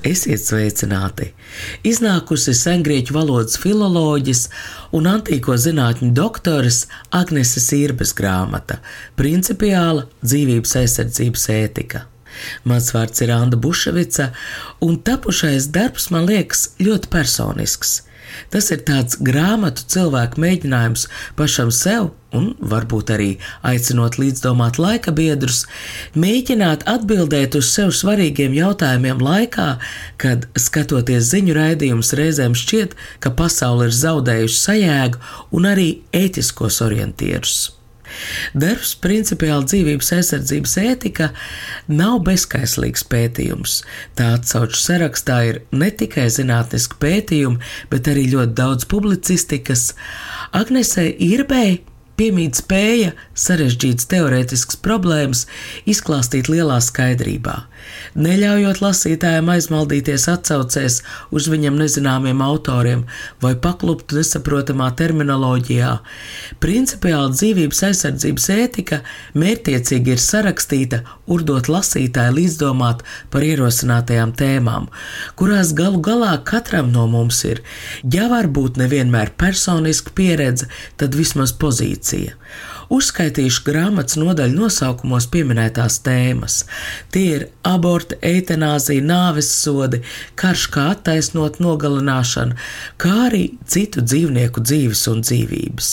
Esiet sveicināti! Iznākusi sengrieķu valodas filoloģijas un antīko zinātņu doktoras Agneses Irbes grāmata Principiāla dzīvības aizsardzības ētika. Mans vārds ir Anna Buševica, un tapušais darbs man liekas ļoti personisks. Tas ir tāds grāmatu cilvēku mēģinājums pašam sev, un varbūt arī aicinot līdzdomāt laika biedrus, mēģināt atbildēt uz sev svarīgiem jautājumiem laikā, kad, skatoties ziņu raidījumus, reizēm šķiet, ka pasaule ir zaudējusi sajēgu un arī ētiskos orientierus. Darbs principiāli dzīvības aizsardzības ētika nav bezskaislīgs pētījums. Tā atsauču sarakstā ir ne tikai zinātniski pētījumi, bet arī ļoti daudz publicistikas. Agnesei Irbei piemīt spēja sarežģītas teorētiskas problēmas izklāstīt lielā skaidrībā, neļaujot lasītājiem aizmaldīties atcaucēs uz viņam nezināmiem autoriem vai paklupt nesaprotamā terminoloģijā. Principiāli dzīvības aizsardzības ētika mērķtiecīgi ir sarakstīta, urdot lasītāju līdzdomāt par ierosinātajām tēmām, kurās galu galā katram no mums ir, ja varbūt nevienmēr personiska pieredze, tad vismaz pozīcija. Uzskaitīšu grāmatas nodaļu nosaukumos pieminētās tēmas. Tie ir aborti, eitanāzija, nāves sodi, karš kā attaisnot nogalināšanu, kā arī citu dzīvnieku dzīves un dzīvības.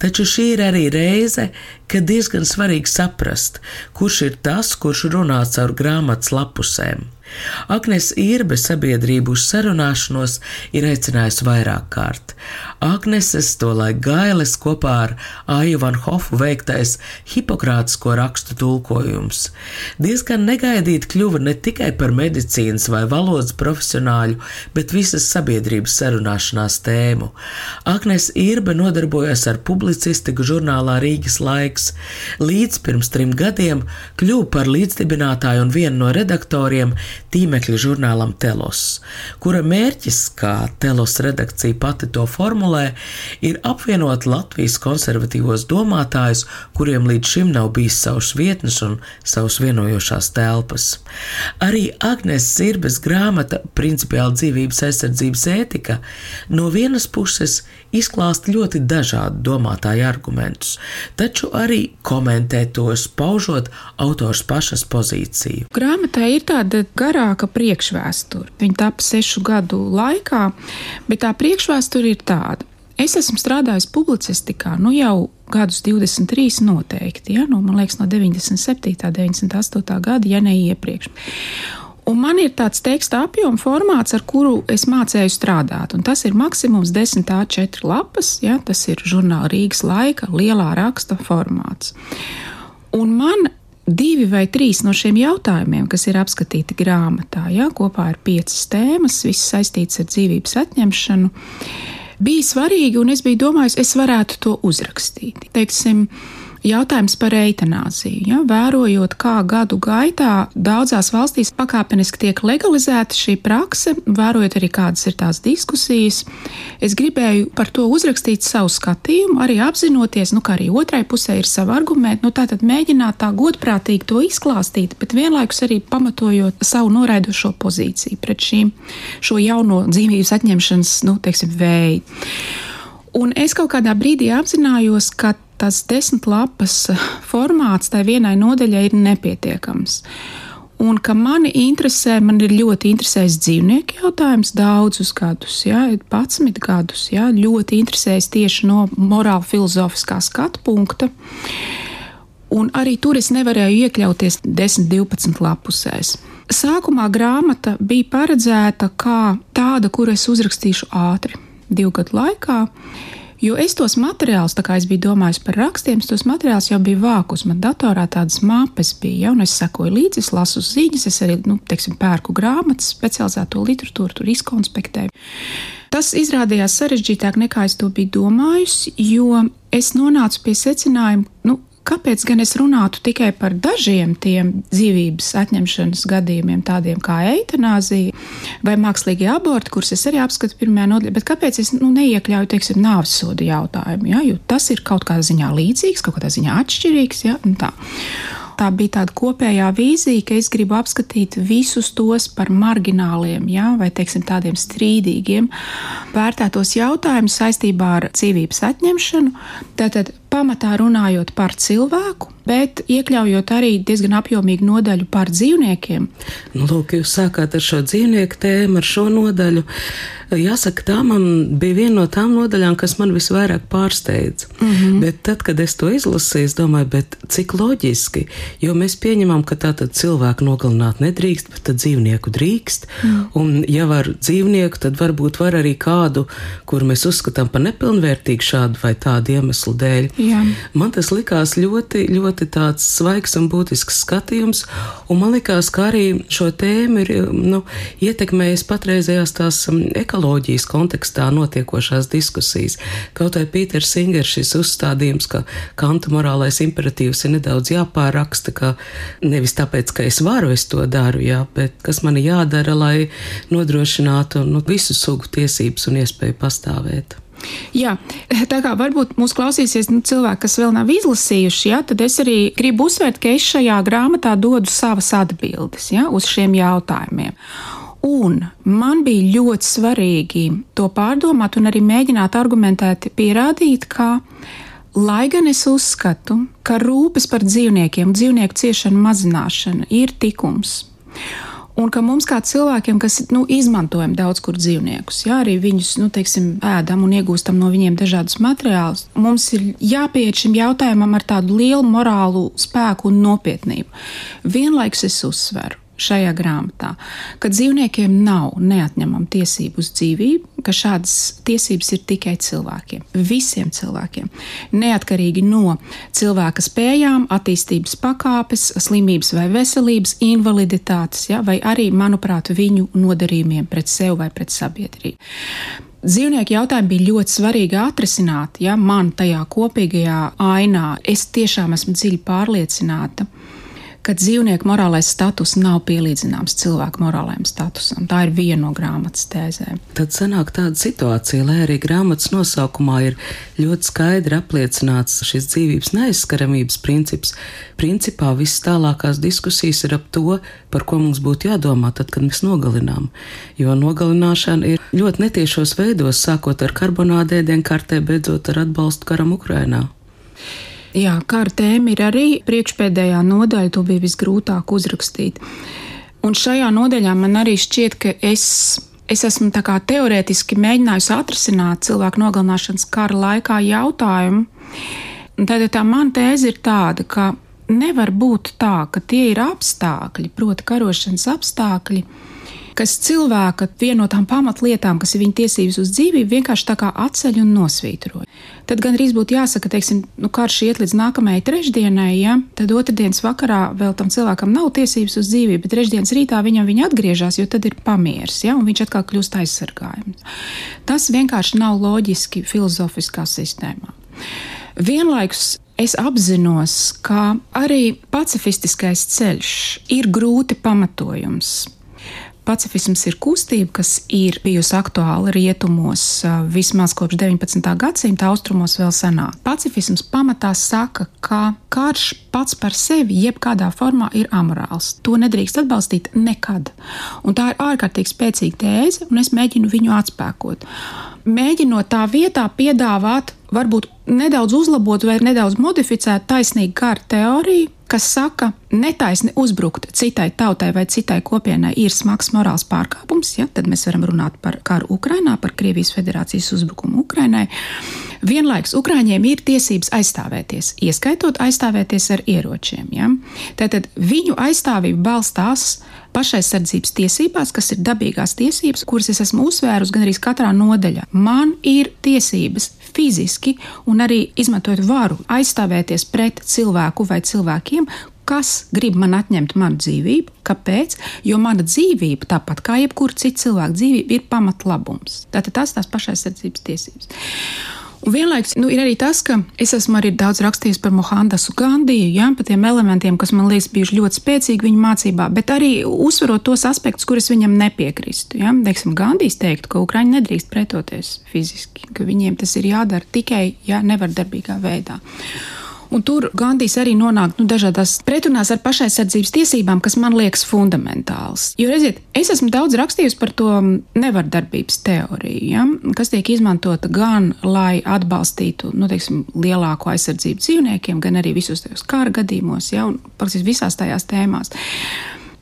Taču šī ir arī reize, kad diezgan svarīgi saprast, kurš ir tas, kurš runā caur grāmatas lapusēm. Agnes Irbe sabiedrību uz sarunāšanos ir aicinājusi vairāk kārt. Agneses to laik gailes kopā ar Aiju Van Hofu veiktais hipokrātisko rakstu tulkojums. Diezgan negaidīt kļuva ne tikai par medicīnas vai valodas profesionāļu, bet visas sabiedrības sarunāšanās tēmu. Agnes Irbe nodarbojas ar publicistiku žurnālā Rīgas laiks. Līdz pirms trim gadiem kļuva par līdzdibinātāju un vienu no redaktoriem tīmekļa žurnālam Telos, kura mērķis, kā Telos redakcija pati to formulē, ir apvienot Latvijas konservatīvos domātājus, kuriem līdz šim nav bijis savs vietnes un savs vienojošās telpas. Arī Agnes Zirbes grāmata Principiāla dzīvības aizsardzības ētika no vienas puses izklāsta ļoti dažādu domātāju argumentus, taču arī komentē tos, paužot autors pašas pozīciju. Grāmatā ir tāda garāka priekšvēsture. Viņa tapa sešu gadu laikā, bet tā priekšvēsture ir tāda. Es esmu strādājis publicistikā nu jau gadus 23 noteikti, ja? nu, man liekas, no 97. un 98. gada, ja ne iepriekš. Un man ir tāds teksta apjoma formāts, ar kuru es mācēju strādāt. Un tas ir maksimums 10 A4 lapas, ja, tas ir žurnāla Rīgas laika lielā raksta formāts. Un man divi vai trīs no šiem jautājumiem, kas ir apskatīti grāmatā, ja, kopā ir piecas tēmas, visas saistītas ar dzīvības atņemšanu, bija svarīgi, un es biju domājis, es varētu to uzrakstīt. Teiksim, Jautājums par eitanāziju. Ja? Vērojot, kā gadu gaitā daudzās valstīs pakāpeniski tiek legalizēta šī prakse, vērojot arī kādas ir tās diskusijas, es gribēju par to uzrakstīt savu skatījumu, arī apzinoties, nu, ka arī otrai pusē ir savi argumenti, nu, tātad mēģināt tā godprātīgi to izklāstīt, bet vienlaikus arī pamatojot savu noraidošo pozīciju pret šīm šo jauno dzīvības atņemšanas, nu, teiksim, veidu. Un es kaut kādā brīdī apzinājos, ka tas desmit lapas formāts tai vienai nodaļai ir nepietiekams. Un ka mani interesē, man ir ļoti interesējis dzīvnieku jautājums daudzus gadus, jā, 11 gadus, jā, ļoti interesējis tieši no morāla filozofiskā skatu punkta. Un arī tur es nevarēju iekļauties 10, 12 lapusēs. Sākumā grāmata bija paredzēta kā tāda, kuru es uzrakstīšu ātri, divu gadu laikā. Jo es tos materiālus, tā kā es biju domājis par rakstiem, tos materiālus jau biju vākus. Man datorā tādas mapes bija, ja, un es sekoju līdzi, es lasu ziņas, es arī, nu, teiksim, pērku grāmatas, specializēto literatūru, tur izkonspektēju. Tas izrādījās sarežģītāk nekā es to biju domājis, jo es nonācu pie secinājuma, nu, kāpēc gan es runātu tikai par dažiem tiem dzīvības atņemšanas gadījumiem, tādiem kā eitanāzija vai mākslīgie aborti, kurus es arī apskatu pirmajā nodaļā, bet kāpēc es nu, neiekļauju, teiksim, nāves sodu jautājumu, ja? jo tas ir kaut kādā ziņā līdzīgs, kaut kādā ziņā atšķirīgs, ja? un tā tā bija tāda kopējā vīzija, ka es gribu apskatīt visus tos par margināliem, ja, vai teiksim, tādiem strīdīgiem, vērtētos jautājumus saistībā ar dzīvības atņemšanu. Tātad pamatā runājot par cilvēku, bet iekļaujot arī diezgan apjomīgu nodaļu par dzīvniekiem. Nu, lūk, jūs sākāt ar šo dzīvnieku tēmu, ar šo nodaļu. Jāsaka, tā man bija viena no tām nodaļām, kas man visvairāk pārsteidza. Mm -hmm. Bet tad, kad es to izlasīju, es domāju, cik loģiski, jo mēs pieņemam, ka tā tad cilvēku nogalināt nedrīkst, bet tad dzīvnieku drīkst. Mm. Un, ja var dzīvnieku, tad varbūt var arī kādu, kuru mēs uzskatām par nepilnvērtīgu šādu vai tādu iemeslu dēļ. Jā. Man tas likās ļoti, ļoti tāds svaigs un būtisks skatījums, un man likās, ka arī šo tēmu ir nu, ietekmējis patreizējās tās ekoloģijas kontekstā notiekošās diskusijas. Kaut arī Pīters Singers šis uzstādījums, ka Kanta morālais imperatīvs ir nedaudz jāpāraksta, ka nevis tāpēc, ka es varu, es to daru, jā, bet kas man jādara, lai nodrošinātu nu, visu sugu tiesības un iespēju pastāvēt. Jā, tā kā varbūt mūs klausīsies nu, cilvēki, kas vēl nav izlasījuši, ja, tad es arī gribu uzsvērt, ka es šajā grāmatā dodu savas atbildes ja, uz šiem jautājumiem. Un man bija ļoti svarīgi to pārdomāt un arī mēģināt argumentēt, pierādīt, ka, lai gan es uzskatu, ka rūpes par dzīvniekiem, dzīvnieku ciešanu mazināšana ir tikums un ka mums kā cilvēkiem, kas nu, izmantojam daudz kur dzīvniekus, jā, arī viņus nu, teiksim, ēdam un iegūstam no viņiem dažādus materiālus, mums ir jāpieiet šim jautājumam ar tādu lielu morālu spēku un nopietnību. Vienlaikus es uzsveru šajā grāmatā, ka dzīvniekiem nav neatņemama tiesība uz dzīvību, ka šādas tiesības ir tikai cilvēkiem, visiem cilvēkiem, neatkarīgi no cilvēka spējām, attīstības pakāpes, slimības vai veselības, invaliditātes, ja, vai arī, manuprāt, viņu nodarījumiem pret sevi vai pret sabiedrību. Dzīvnieku jautājumu bija ļoti svarīgi atrisināt, ja man tajā kopīgajā ainā es tiešām esmu dziļi pārliecināta, ka dzīvnieku morālais status nav pielīdzināms cilvēku morālajam statusam. Tā ir viena no grāmatas tēzēm. Tad sanāk tāda situācija, lai arī grāmatas nosaukumā ir ļoti skaidri apliecināts šis dzīvības neaizskaramības princips. Principā visas tālākās diskusijas ir ap to, par ko mums būtu jādomā tad, kad mēs nogalinām. Jo nogalināšana ir ļoti netiešos veidos, sākot ar karbonādēdienu kartē, beidzot ar atbalstu karam Ukrainā. Jā, kara tēma ir arī priekšpēdējā nodaļa, to bija visgrūtāk uzrakstīt. Un šajā nodaļā man arī šķiet, ka es, es esmu teorētiski mēģinājusi atrisināt cilvēku nogalināšanas kara laikā jautājumu. Tad tā mana tēze ir tāda, ka nevar būt tā, ka tie ir apstākļi, proti, karošanas apstākļi, kas cilvēka viena no tām pamatlietām, kas ir viņa tiesības uz dzīvību, vienkārši tā kā atceļ un nosvītro. Tad gan arī būtu jāsaka, teiksim, nu, karš iet līdz nākamajai trešdienai, ja tad otrdienas vakarā vēl tam cilvēkam nav tiesības uz dzīvību, bet trešdienas rītā viņam viņa atgriežas, jo tad ir pamieris, ja, un viņš atkal kļūst aizsargājams. Tas vienkārši nav loģiski filozofiskā sistēmā. Vienlaikus es apzinos, ka arī pacifistiskais ceļš ir grūti pamatojums pacifisms ir kustība, kas ir bijusi aktuāla rietumos vismaz kopš 19. gadsimta, austrumos vēl senāk. Pacifisms pamatā saka, ka karš pats par sevi jebkādā formā ir amorāls. To nedrīkst atbalstīt nekad. Un tā ir ārkārtīgi spēcīga tēze, un es mēģinu viņu atspēkot. Mēģinot tā vietā piedāvāt varbūt nedaudz uzlabot vai nedaudz modificēt taisnīgu kara teoriju, kas saka, netaisni uzbrukt citai tautai vai citai kopienai ir smags morāls pārkāpums, ja, tad mēs varam runāt par karu Ukrainā, par Krievijas federācijas uzbrukumu Ukrainai. Vienlaikus Ukrāņiem ir tiesības aizstāvēties, ieskaitot aizstāvēties ar ieročiem. Ja? Tātad viņu aizstāvība balstās pašaizsardzības tiesībās, kas ir dabīgās tiesības, kuras es esmu uzsvērusi gan arī katrā nodaļā. Man ir tiesības fiziski un arī izmantojot varu aizstāvēties pret cilvēku vai cilvēkiem, kas grib man atņemt manu dzīvību. Kāpēc? Jo mana dzīvība, tāpat kā jebkura cita cilvēka dzīvība, ir pamatlabums. Tātad tas tās pašaizsardzības tiesības. Un vienlaikus nu, ir arī tas, ka es esmu arī daudz rakstījis par Mohandasu Gandiju, ja, par tiem elementiem, kas man liekas bijuši ļoti spēcīgi viņa mācībā, bet arī uzsverot tos aspektus, kurus viņam nepiekrīstu. Ja. Teiksim, Gandijs teikt, ka Ukraiņi nedrīkst pretoties fiziski, ka viņiem tas ir jādara tikai ja, nevardarbīgā veidā. Un tur Gandijs arī nonāk nu, dažādās pretrunās ar pašaizsardzības tiesībām, kas man liekas fundamentāls. Jo, redziet, es esmu daudz rakstījusi par to nevardarbības teoriju, ja, kas tiek izmantota gan lai atbalstītu nu, teiksim, lielāko aizsardzību dzīvniekiem, gan arī visos tajos kara gadījumos, ja, un praktiski visās tajās tēmās.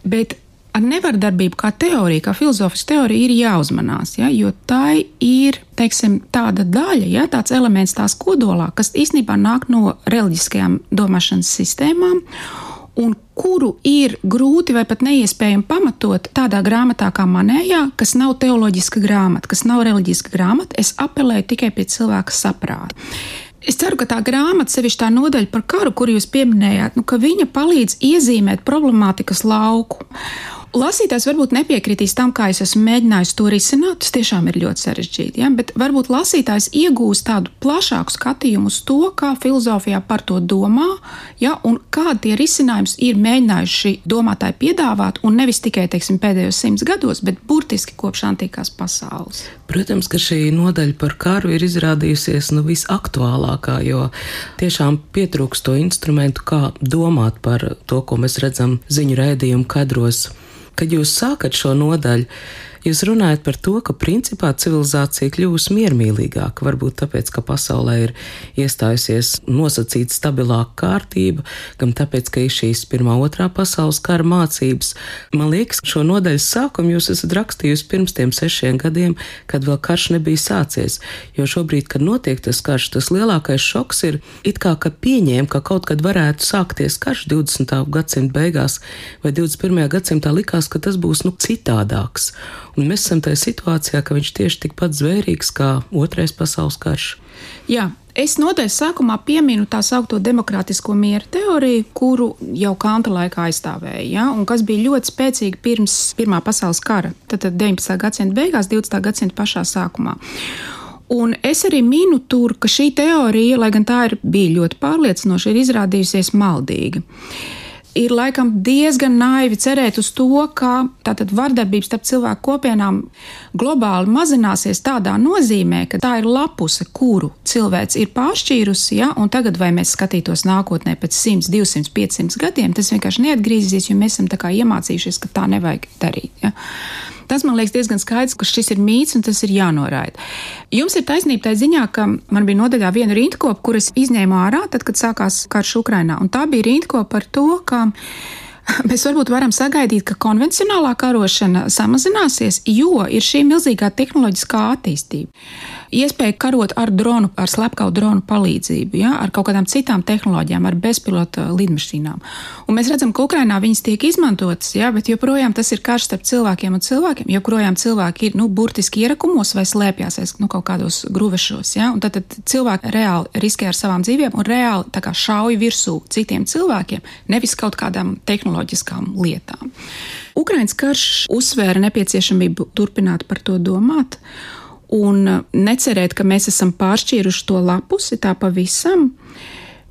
Bet ar nevardarbību kā teoriju, kā filozofisku teoriju, ir jāuzmanās, ja, jo tā ir teiksim, tāda daļa, ja, tāds elements tās kodolā, kas īstenībā nāk no reliģiskajām domāšanas sistēmām. Un kuru ir grūti vai pat neiespējami pamatot tādā grāmatā kā manējā, kas nav teoloģiska grāmata, kas nav reliģiska grāmata, es apelēju tikai pie cilvēka saprāta. Es ceru, ka tā grāmata, sevišķi tā nodaļa par karu, kuru jūs pieminējāt, nu, ka viņa palīdz iezīmēt problemātikas lauku. Lasītājs varbūt nepiekritīs tam, kā es esmu mēģinājis to risināt. Tas tiešām ir ļoti sarežģīti. Ja? Bet varbūt lasītājs iegūs tādu plašāku skatījumu uz to, kā filozofijā par to domā, ja? un kādi tie risinājumi ir mēģinājuši domātāji piedāvāt, un nevis tikai teiksim, pēdējos simts gados, bet burtiski kopš antīkās pasaules. Protams, ka šī nodaļa par karu ir izrādījusies nu, visaktuālākā, jo tiešām pietrūkst to instrumentu, kā domāt par to, ko mēs redzam ziņu raidījumu kadros. Kad jūs sākat šo nodaļu, Jūs runājat par to, ka principā civilizācija kļūst miermīlīgāka, varbūt tāpēc, ka pasaulē ir iestājusies nosacīta stabilāka kārtība, gan tāpēc, ka ir šīs pirmā, otrā pasaules kara mācības. Man liekas, šo nodaļas sākumu jūs esat rakstījusi pirms tiem sešiem gadiem, kad vēl karš nebija sācies, jo šobrīd, kad notiek tas karš, tas lielākais šoks ir it kā, ka pieņēma, ka kaut kad varētu sākties karš 20. gadsimta beigās vai 21. gadsimtā likās, ka tas būs nu citādāks. Un mēs esam tajā situācijā, ka viņš tieši tikpat zvērīgs kā Otrais pasaules karš. Jā, Es noteikti sākumā pieminu tā saucamo demokrātisko miera teoriju, kuru jau Kanta laikā aizstāvēja, ja, un kas bija ļoti spēcīga pirms Pirmā pasaules kara, tad 19. gadsimta beigās, 20. gadsimta pašā sākumā. Un es arī minu tur, ka šī teorija, lai gan tā ir bija ļoti pārliecinoša, ir izrādījusies maldīga ir laikam diezgan naivi cerēt uz to, ka tātad vardarbības starp cilvēku kopienām globāli mazināsies tādā nozīmē, ka tā ir lapuse, kuru cilvēks ir pāršķīrusi, ja, un tagad vai mēs skatītos nākotnē pēc 100, 200, 500 gadiem, tas vienkārši neatgriezīsies, jo mēs esam tā kā iemācījušies, ka tā nevajag darīt. Ja. Tas man liekas diezgan skaidrs, ka šis ir mīts un tas ir jānoraida. Jums ir taisnība tajā ziņā, ka man bija nodaļā viena rindkopa, kuras izņēmu ārā, tad, kad sākās karš Ukrainā. Un tā bija rindkopa par to, ka Mēs varbūt varam sagaidīt, ka konvencionālā karošana samazināsies, jo ir šī milzīgā tehnoloģiskā attīstība iespēja karot ar dronu, ar slepkavu dronu palīdzību, ja, ar kaut kādām citām tehnoloģijām, ar bezpilota lidmašīnām. Un mēs redzam, ka Ukrainā viņas tiek izmantotas, ja, bet joprojām tas ir karš starp cilvēkiem un cilvēkiem. Joprojām cilvēki ir nu, burtiski ierakumos vai slēpjas aiz nu, kaut kādos gruvešos. Ja, tad, tad cilvēki reāli riskē ar savām dzīvībām un reāli šauj virsū citiem cilvēkiem, nevis kaut kādām tehnoloģiskām lietām. Ukraiņas karš uzsvēra nepieciešamību turpināt par to domāt un necerēt, ka mēs esam pāršķīruši to lapusi tā pavisam.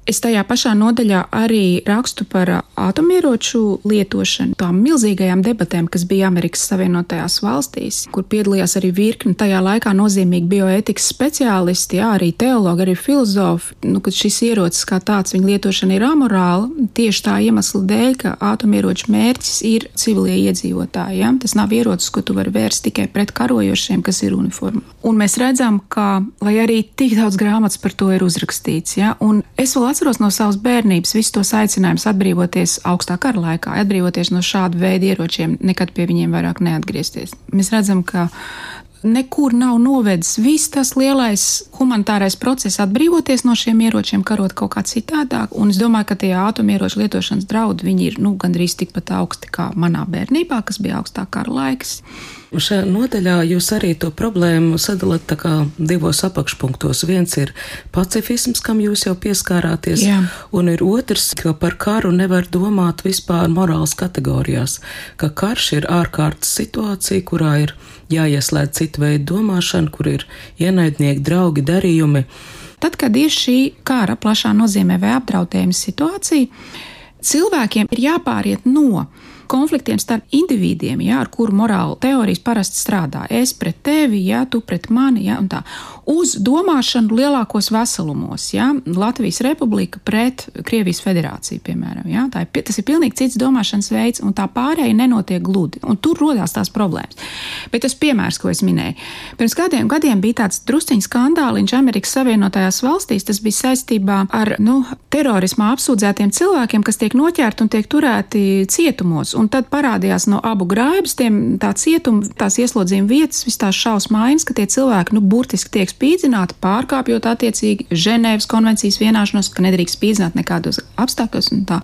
Es tajā pašā nodaļā arī rakstu par atomieroču lietošanu, tām milzīgajām debatēm, kas bija Amerikas Savienotajās valstīs, kur piedalījās arī virkni tajā laikā nozīmīgi bioētikas speciālisti, jā, arī teologi, arī filozofi, nu, ka šis ierocis kā tāds, viņa lietošana ir amorāla tieši tā iemesla dēļ, ka atomieroču mērķis ir civilie iedzīvotāji. Jā. Tas nav ierocis, ko tu vari vērst tikai pret karojošiem, kas ir uniformā. Un mēs redzam, ka, lai arī tik daudz grāmatas par to ir uzrakstīts, jā, un es vēl atceros no savas bērnības visus tos aicinājumus atbrīvoties augstā kara laikā, atbrīvoties no šāda veida ieročiem, nekad pie viņiem vairāk neatgriezties. Mēs redzam, ka nekur nav novedis viss tas lielais humanitārais process atbrīvoties no šiem ieročiem, karot kaut kā citādāk. Un es domāju, ka tie atomieroču lietošanas draudi ir nu, gandrīz tikpat augsti kā manā bērnībā, kas bija augstā kara laiks. Šajā nodaļā jūs arī to problēmu sadalāt tā kā divos apakšpunktos. Viens ir pacifisms, kam jūs jau pieskārāties, Jā. un ir otrs, ka par karu nevar domāt vispār morāls kategorijās, ka karš ir ārkārtas situācija, kurā ir jāieslēdz citu veidu domāšana, kur ir ienaidnieki, draugi, darījumi. Tad, kad ir šī kara plašā nozīmē vai apdraudējuma situācija, cilvēkiem ir jāpāriet no konfliktiem starp individiem, jā, ar kuru morāla teorijas parasti strādā. Es pret tevi, jā, tu pret mani, jā, un tā. Uz domāšanu lielākos veselumos, jā, Latvijas republika pret Krievijas federāciju, piemēram, jā, tā ir, tas ir pilnīgi cits domāšanas veids, un tā pārēja nenotiek gludi, un tur rodās tās problēmas. Bet tas piemērs, ko es minēju, pirms kādiem gadiem bija tāds drusciņš skandāliņš Amerikas Savienotajās valstīs, tas bija saistībā ar, nu, terorismā apsūdzētiem cilvēkiem, kas tiek noķerti un tiek turēti cietumos un tad parādījās no abu grābas tiem tā cietuma, tās ieslodzījuma vietas, vis tās šausmainas, ka tie cilvēki, nu, burtiski tiek spīdzināti, pārkāpjot attiecīgi Ženēvas konvencijas vienāšanos, ka nedrīkst spīdzināt nekādos apstākļos un tā.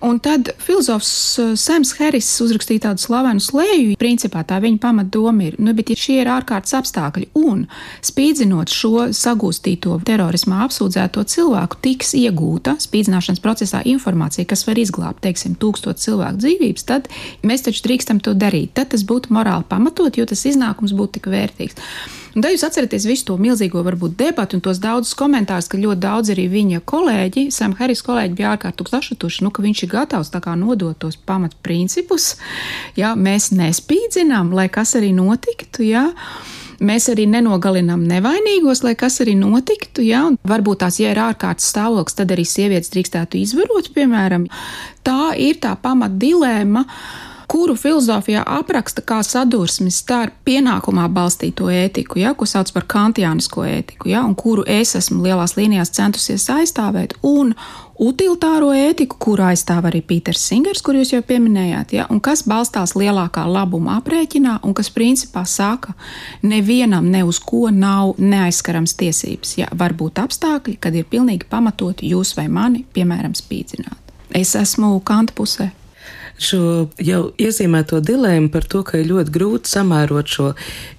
Un tad filozofs uh, Sams Harris uzrakstīja tādu slavenu slēju. Principā tā viņa pamatdoma ir, nu, bet ja šie ir ārkārtas apstākļi un spīdzinot šo sagūstīto terorismā apsūdzēto cilvēku, tiks iegūta spīdzināšanas procesā informācija, kas var izglābt, teiksim, tūkstot cilvēku dzīvības, tad mēs taču drīkstam to darīt. Tad tas būtu morāli pamatot, jo tas iznākums būtu tik vērtīgs. Un tad jūs atceraties visu to milzīgo varbūt debatu un tos daudzus komentārus, ka ļoti daudz arī viņa kolēģi, Sam Harris kolēģi bija ārkārtīgi sašutuši, nu, ka viņš ir gatavs tā kā nodot tos pamatprincipus, jā, mēs nespīdzinām, lai kas arī notiktu, jā. Mēs arī nenogalinām nevainīgos, lai kas arī notiktu. Ja? Un varbūt tās, ja ir ārkārtas stāvoklis, tad arī sievietes drīkstētu izvarot, piemēram. Tā ir tā pamat dilēma kuru filozofijā apraksta kā sadursmi starp pienākumā balstīto ētiku, ja, ko sauc par kantiānisko ētiku, ja, un kuru es esmu lielās līnijās centusies aizstāvēt, un utilitāro ētiku, kuru aizstāv arī Pīters Singers, kur jūs jau pieminējāt, ja, un kas balstās lielākā labuma aprēķinā, un kas principā saka, nevienam ne uz ko nav neaizskarams tiesības. Ja, var būt apstākļi, kad ir pilnīgi pamatoti jūs vai mani, piemēram, spīdzināt. Es esmu kanta pusē šo jau iezīmēto dilēmu par to, ka ir ļoti grūti samērot šo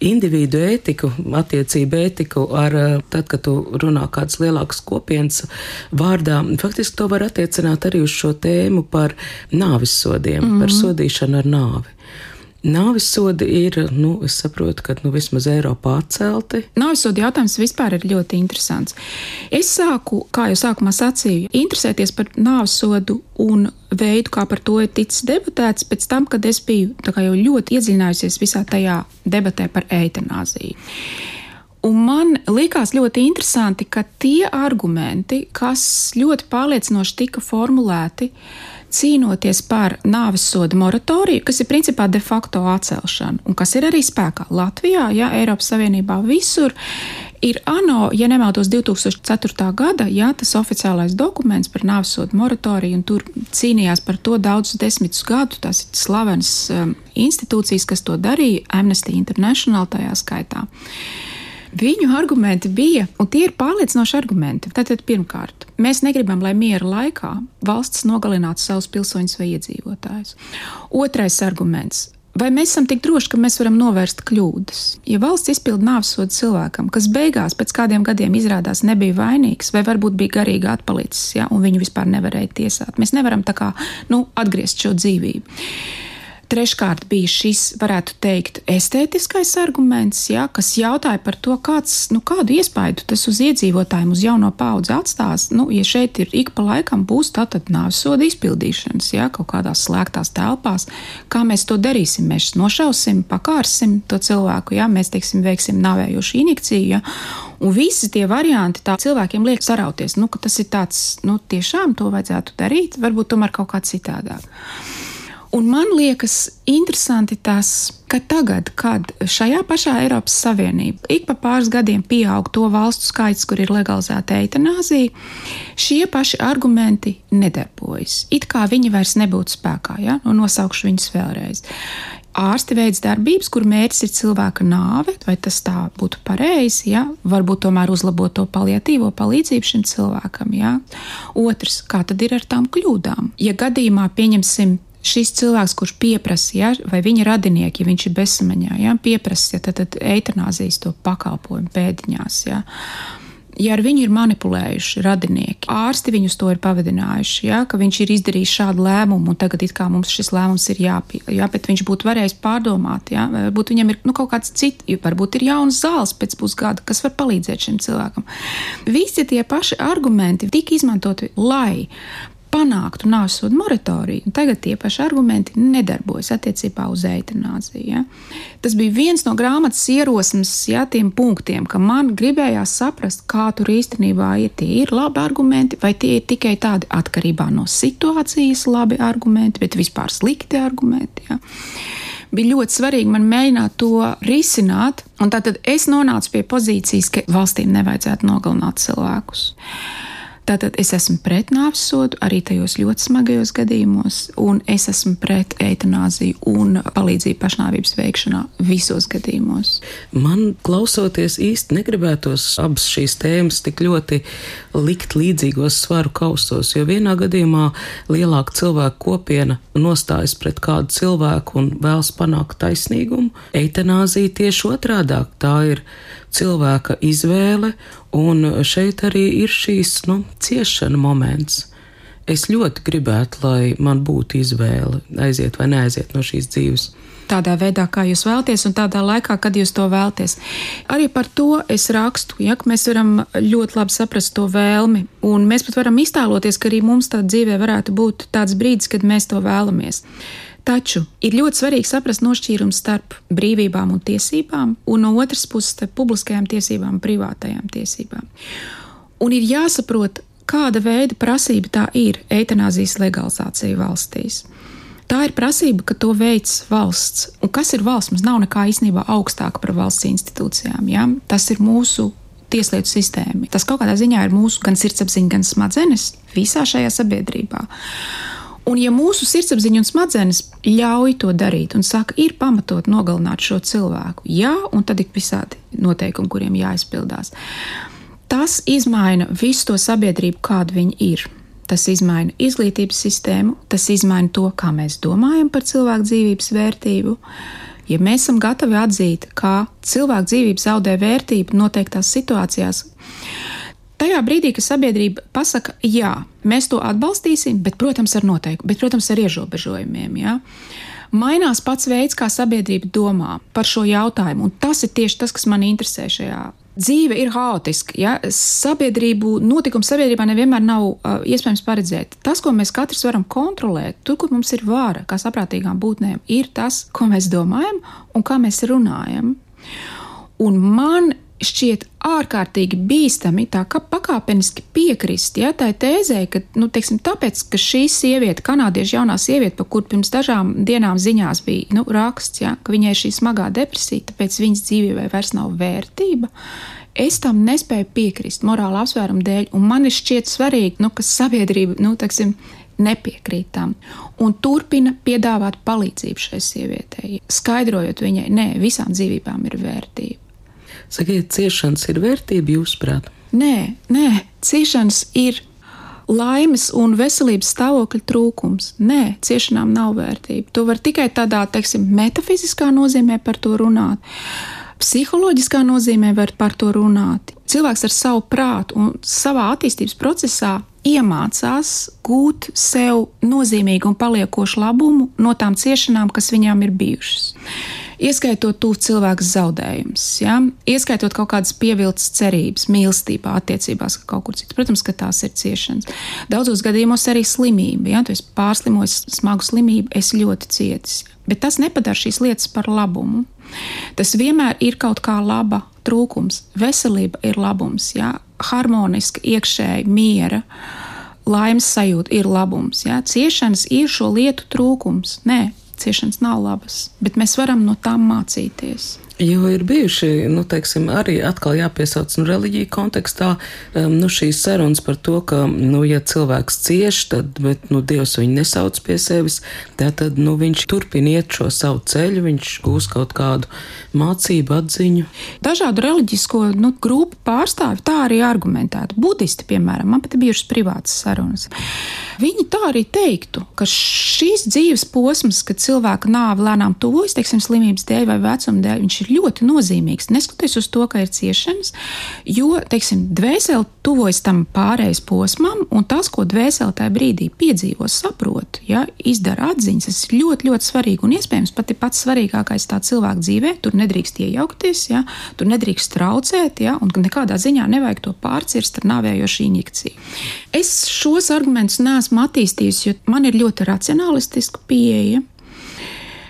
individu ētiku, attiecību ētiku ar tad, kad tu runā kādas lielākas kopienas vārdā. Faktiski to var attiecināt arī uz šo tēmu par nāvis sodiem, mm -hmm. par sodīšanu ar nāvi. Nāvis sodi ir, nu, es saprotu, ka nu, vismaz Eiropā atcelti. Nāvis soda jautājums vispār ir ļoti interesants. Es sāku, kā jau sākumā sacīju, interesēties par nāvis sodu un veidu, kā par to ir ticis debatēts, pēc tam, kad es biju ļoti iedziļinājusies visā tajā debatē par eitanāziju. Un man likās ļoti interesanti, ka tie argumenti, kas ļoti pārliecinoši tika formulēti, cīnoties par nāves sodu moratoriju, kas ir principā de facto atcelšana, un kas ir arī spēkā Latvijā, ja Eiropas Savienībā visur, ir ANO, ja nemaldos, 2004. gada, jā, tas oficiālais dokuments par nāvesodu moratoriju, un tur cīnījās par to daudzus desmitus gadus. Tas ir slavenas um, institūcijas, kas to darīja, Amnesty International tajā skaitā. Viņu argumenti bija, un tie ir pārliecinoši argumenti. Tātad, pirmkārt, mēs negribam, lai miera laikā valsts nogalinātu savus pilsoņus vai iedzīvotājus. Otrais arguments Vai mēs esam tik droši, ka mēs varam novērst kļūdas? Ja valsts izpilda nāvsodu cilvēkam, kas beigās pēc kādiem gadiem izrādās nebija vainīgs, vai varbūt bija garīgi atpalicis, ja, un viņu vispār nevarēja tiesāt, mēs nevaram tā kā nu, atgriezt šo dzīvību. Treškārt bija šis, varētu teikt, estētiskais arguments, ja, kas jautāja par to, kāds, nu, kādu iespaidu tas uz iedzīvotājiem, uz jauno paudzi atstās. Nu, ja šeit ir ik pa laikam būs tātad nāves soda izpildīšanas, ja, kaut kādās slēgtās telpās, kā mēs to darīsim? Mēs nošausim, pakārsim to cilvēku, ja, mēs, teiksim, veiksim navējošu injekciju, ja, un visi tie varianti tā cilvēkiem liek sarauties, nu, ka tas ir tāds, nu, tiešām to vajadzētu darīt, varbūt tomēr kaut kā citādāk. Un man liekas interesanti tas, ka tagad, kad šajā pašā Eiropas Savienībā ik pa pāris gadiem pieaug to valstu skaits, kur ir legalizēta eitanāzija, šie paši argumenti nedarbojas. It kā viņi vairs nebūtu spēkā, ja? nu, nosaukšu viņus vēlreiz. Ārsti veids darbības, kur mērķis ir cilvēka nāve, vai tas tā būtu pareizi, ja? varbūt tomēr uzlabot to paliatīvo palīdzību šim cilvēkam. Ja? Otrs, kā tad ir ar tām kļūdām? Ja gadījumā, pieņemsim, šis cilvēks, kurš pieprasa, ja, vai viņa radinieki, ja viņš ir bezsamaņā, ja, pieprasa ja, tad, tad eitanāzijas to pakalpojumu pēdiņās. Ja. Ja ar viņu ir manipulējuši radinieki, ārsti viņus to ir pavadinājuši, ja, ka viņš ir izdarījis šādu lēmumu, un tagad mums šis lēmums ir jāpieņem, ja, bet viņš būtu varējis pārdomāt, ja, varbūt viņam ir nu, kaut kāds cits, varbūt ir jauns zāles pēc pusgada, kas var palīdzēt šim cilvēkam. Visi tie paši argumenti tika izmantoti, lai panāktu nāvisodu moratoriju. Tagad tie paši argumenti nedarbojas attiecībā uz eitanāziju. Ja? Tas bija viens no grāmatas ierosmes, ja tiem punktiem, ka man gribējās saprast, kā tur īstenībā ir. Tie ir labi argumenti, vai tie ir tikai tādi atkarībā no situācijas labi argumenti, bet vispār slikti argumenti. Ja? bija ļoti svarīgi man mēģināt to risināt. Un tad es nonācu pie pozīcijas, ka valstīm nevajadzētu nogalināt cilvēkus. Tātad es esmu pret nāves sodu arī tajos ļoti smagajos gadījumos, un es esmu pret eitanāziju un palīdzību pašnāvības veikšanā visos gadījumos. Man klausoties īsti negribētos abas šīs tēmas tik ļoti likt līdzīgos svaru kaustos, jo vienā gadījumā lielāka cilvēku kopiena nostājas pret kādu cilvēku un vēlas panākt taisnīgumu. Eitanāzija tieši otrādāk tā ir cilvēka izvēle, un šeit arī ir šīs nu, ciešana moments. Es ļoti gribētu, lai man būtu izvēle aiziet vai neaiziet no šīs dzīves tādā veidā, kā jūs vēlaties, un tādā laikā, kad jūs to vēlaties. Arī par to es rakstu, ja mēs varam ļoti labi saprast to vēlmi, un mēs pat varam iztēloties, ka arī mums tādā dzīvē varētu būt tāds brīdis, kad mēs to vēlamies. Taču ir ļoti svarīgi saprast nošķīrumu starp brīvībām un tiesībām, un no otras puses starp publiskajām tiesībām un privātajām tiesībām. Un ir jāsaprot, kāda veida prasība tā ir eitanāzijas legalizācija valstīs. Tā ir prasība, ka to veids valsts. Un kas ir valsts? Mums nav nekā īstenībā augstāka par valsts institūcijām. Ja? Tas ir mūsu tieslietu sistēma. Tas kaut kādā ziņā ir mūsu gan sirdsapziņa, gan smadzenes visā šajā sabiedrībā. Un, ja mūsu sirdsapziņa un smadzenes ļauj to darīt un saka, ir pamatot nogalināt šo cilvēku, jā, un tad ir visādi noteikumi, kuriem jāizpildās, tas izmaina visu to sabiedrību, kāda viņi ir. Tas izmaina izglītības sistēmu, tas izmaina to, kā mēs domājam par cilvēku dzīvības vērtību. Ja mēs esam gatavi atzīt, ka cilvēka dzīvība zaudē vērtību noteiktās situācijās, Tajā brīdī, kad sabiedrība pasaka, jā, mēs to atbalstīsim, bet, protams, ar noteikumu, bet, protams, ar ierobežojumiem. Jā. Mainās pats veids, kā sabiedrība domā par šo jautājumu, un tas ir tieši tas, kas man interesē šajā. Dzīve ir haotiska. Ja? Sabiedrību, notikumi sabiedrībā nevienmēr nav uh, iespējams paredzēt. Tas, ko mēs katrs varam kontrolēt, tur, kur mums ir vara, kā saprātīgām būtnēm, ir tas, ko mēs domājam un kā mēs runājam. Un man šķiet ārkārtīgi bīstami tā kā pakāpeniski piekrist ja, tai tēzē, ka, nu, teiksim, tāpēc, ka šī sieviete, kanādiešu jaunā sieviete, par kuru pirms dažām dienām ziņās bija nu, raksts, ja, ka viņai ir šī smagā depresija, tāpēc viņas dzīvībai vairs nav vērtība. Es tam nespēju piekrist morāla apsvērumu dēļ, un man ir šķiet svarīgi, nu, ka sabiedrība, nu, teiksim, nepiekrīt tam un turpina piedāvāt palīdzību šai sievietei, skaidrojot viņai, nē, visām dzīvībām ir vērtība. Sakiet, ciešanas ir vērtība jūsuprāt? Nē, nē, ciešanas ir laimes un veselības stāvokļa trūkums. Nē, ciešanām nav vērtība. To var tikai tādā, teiksim, metafiziskā nozīmē par to runāt. Psiholoģiskā nozīmē var par to runāt. Cilvēks ar savu prātu un savā attīstības procesā iemācās gūt sev nozīmīgu un paliekošu labumu no tām ciešanām, kas viņām ir bijušas ieskaitot tuvu cilvēku zaudējumus, ja? ieskaitot kaut kādas pievilcas cerības, mīlestībā, attiecībās, ka kaut kur citur. Protams, ka tās ir ciešanas. Daudzos gadījumos arī slimība. Ja tu esi pārslimojis smagu slimību, es ļoti cietis. Bet tas nepadara šīs lietas par labumu. Tas vienmēr ir kaut kā laba trūkums. Veselība ir labums, ja? harmoniska, iekšēja miera laimes sajūta ir labums. Ja? Ciešanas ir šo lietu trūkums. Nē, ciešanas nav labas, bet mēs varam no tām mācīties. Jo ir bijuši, nu, teiksim, arī atkal jāpiesauc nu, reliģija kontekstā, um, nu, šīs sarunas par to, ka, nu, ja cilvēks cieš, tad, bet, nu, Dievs viņu nesauc pie sevis, tad, nu, viņš turpina iet šo savu ceļu, viņš gūs kaut kādu mācību, atziņu. Dažādu reliģisko, nu, grupu pārstāvi tā arī argumentētu. Budisti, piemēram, man pat ir bijušas privātas sarunas. Viņi tā arī teiktu, ka šīs dzīves posms, kad cilvēka nāve lēnām tuvojas, teiksim, slimības dēļ vai vecuma dēļ, viņš ir ir ļoti nozīmīgs. Neskatoties uz to, ka ir ciešanas, jo, teiksim, dvēsele tuvojas tam pārējais posmam, un tas, ko dvēsele tajā brīdī piedzīvo, saprot, ja, izdara atziņas, tas ir ļoti, ļoti svarīgi un iespējams pat ir pats svarīgākais tā cilvēka dzīvē. Tur nedrīkst iejaukties, ja, tur nedrīkst traucēt, ja, un nekādā ziņā nevajag to pārcirst ar nāvējošu injekciju. Es šos argumentus neesmu attīstījis, jo man ir ļoti racionālistiska pieeja.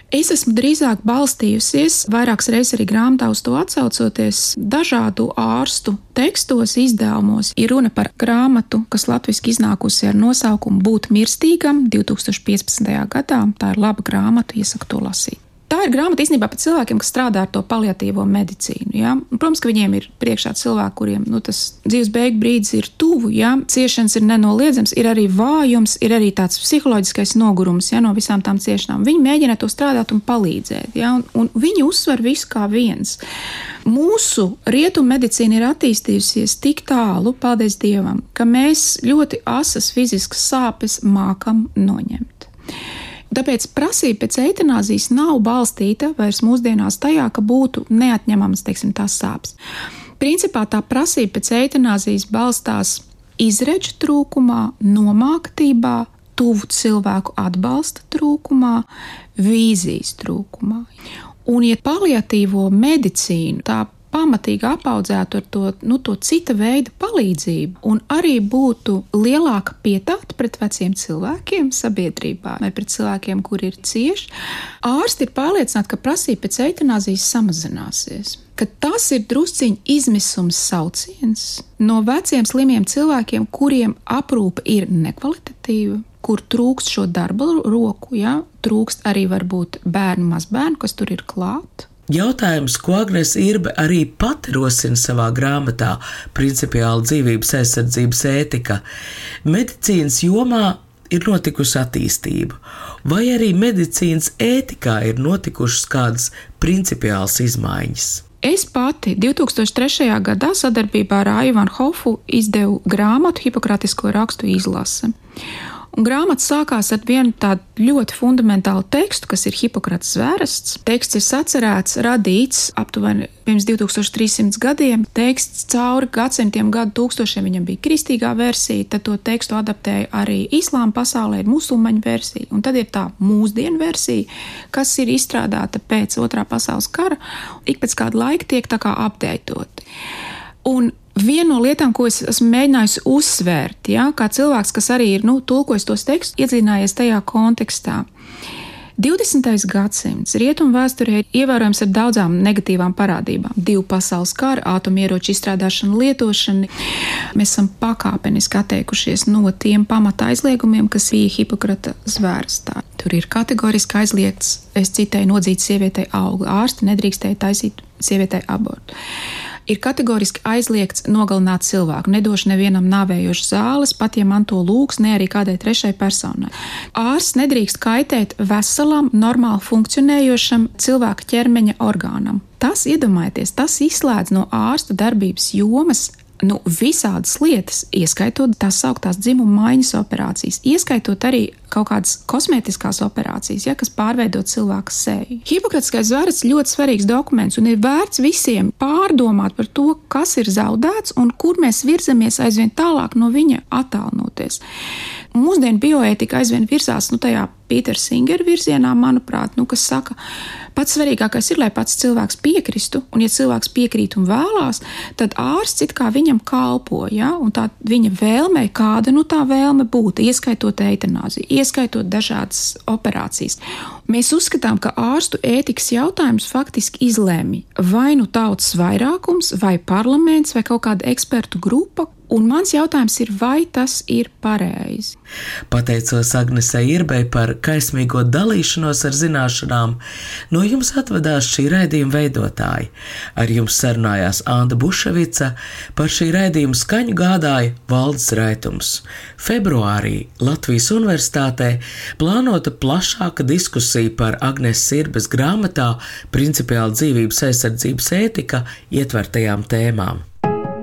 Es esmu drīzāk balstījusies, vairākas reizes arī grāmatā uz to atsaucoties, dažādu ārstu tekstos, izdevumos. Ir runa par grāmatu, kas latviešu iznākusi ar nosaukumu Būt mirstīgam 2015. gadā. Tā ir laba grāmata, iesaku to lasīt. Tā ir grāmata īstenībā par cilvēkiem, kas strādā ar to paliatīvo medicīnu. Ja? Protams, ka viņiem ir priekšā cilvēki, kuriem nu, tas dzīves beigu brīdis ir tuvu, ja? ciešanas ir nenoliedzams, ir arī vājums, ir arī tāds psiholoģiskais nogurums ja? no visām tām ciešanām. Viņi mēģina to strādāt un palīdzēt, ja? un, un viņi uzsver visu kā viens. Mūsu rietumu medicīna ir attīstījusies tik tālu, paldies Dievam, ka mēs ļoti asas fiziskas sāpes mākam noņemt. Tāpēc prasība pēc eitanāzijas nav balstīta vairs mūsdienās tajā, ka būtu neatņemamas teiksim, tās sāpes. Principā tā prasība pēc eitanāzijas balstās izredzu trūkumā, nomāktībā, tuvu cilvēku atbalsta trūkumā, vīzijas trūkumā. Un, ja paliatīvo medicīnu tā pamatīgi apaudzētu ar to, nu, to cita veida palīdzību, un arī būtu lielāka pietāta pret veciem cilvēkiem sabiedrībā vai pret cilvēkiem, kuri ir cieši, ārsti ir pārliecināti, ka prasība pēc eitanāzijas samazināsies. Ka tas ir drusciņš izmisums sauciens no veciem slimiem cilvēkiem, kuriem aprūpe ir nekvalitatīva, kur trūkst šo darba roku, ja? trūkst arī varbūt bērnu, mazbērnu, kas tur ir klāt. Jautājums, ko Agnēs Irbe arī pati rosina savā grāmatā Principiāla dzīvības aizsardzības ētika. Medicīnas jomā ir notikusi attīstība, vai arī medicīnas ētikā ir notikušas kādas principiālas izmaiņas. Es pati 2003. gadā sadarbībā ar Aivanu Hofu izdevu grāmatu Hipokratisko rakstu izlase. Un grāmata sākās ar vienu tādu ļoti fundamentālu tekstu, kas ir Hipokrats zvērests. Teksts ir sacerēts, radīts aptuveni pirms 2300 gadiem. Teksts cauri gadsimtiem, gadu tūkstošiem viņam bija kristīgā versija, tad to tekstu adaptēja arī islāma pasaulē, ir musulmaņu versija, un tad ir tā mūsdienu versija, kas ir izstrādāta pēc otrā pasaules kara, ik pēc kāda laika tiek tā kā apdeitot. Un Viena no lietām, ko es esmu mēģinājusi uzsvērt, ja, kā cilvēks, kas arī ir nu, tulkojis tos tekstus, iedzinājies tajā kontekstā. 20. gadsimts rietumu vēsturē ir ievērojams ar daudzām negatīvām parādībām. Divu pasaules kara, atomieroču izstrādāšana, lietošana. Mēs esam pakāpeniski atteikušies no tiem pamata aizliegumiem, kas bija Hipokrata zvērstā. Tur ir kategoriski aizliegts, es citēju, nodzīt sievietei augu. Ārsti nedrīkstēja taisīt sievietei abortu ir kategoriski aizliegts nogalināt cilvēku, nedošu nevienam nāvējošas zāles, pat ja man to lūgs, ne arī kādai trešai personai. Ārsts nedrīkst kaitēt veselam, normāli funkcionējošam cilvēka ķermeņa orgānam. Tas, iedomājieties, tas izslēdz no ārsta darbības jomas nu, visādas lietas, ieskaitot tās sauktās dzimuma maiņas operācijas, ieskaitot arī kaut kādas kosmētiskās operācijas, ja, kas pārveido cilvēku seju. Hipokratiskais zvērts ir ļoti svarīgs dokuments un ir vērts visiem pārdomāt par to, kas ir zaudēts un kur mēs virzamies aizvien tālāk no viņa attālinoties. Mūsdienu bioētika aizvien virzās nu, tajā Pītera Singera virzienā, manuprāt, nu, kas saka, pats svarīgākais ir, lai pats cilvēks piekristu, un ja cilvēks piekrīt un vēlās, tad ārsts it kā viņam kalpo, ja, un tā viņa vēlme, kāda nu tā vēlme būtu, ieskaitot eitanāziju, ieskaitot dažādas operācijas. Mēs uzskatām, ka ārstu ētikas jautājums faktiski izlēma vai nu tautas vairākums, vai parlaments, vai kaut kāda ekspertu grupa, Un mans jautājums ir, vai tas ir pareizi? Pateicos Agnesei Irbei par kaismīgo dalīšanos ar zināšanām. No jums atvedās šī raidījuma veidotāji. Ar jums sarunājās Anna Buševica, par šī raidījuma skaņu gādāja Valdes Raitums. Februārī Latvijas Universitātē plānota plašāka diskusija par Agneses Irbes grāmatā Principiāla dzīvības aizsardzības ētika ietvertajām tēmām.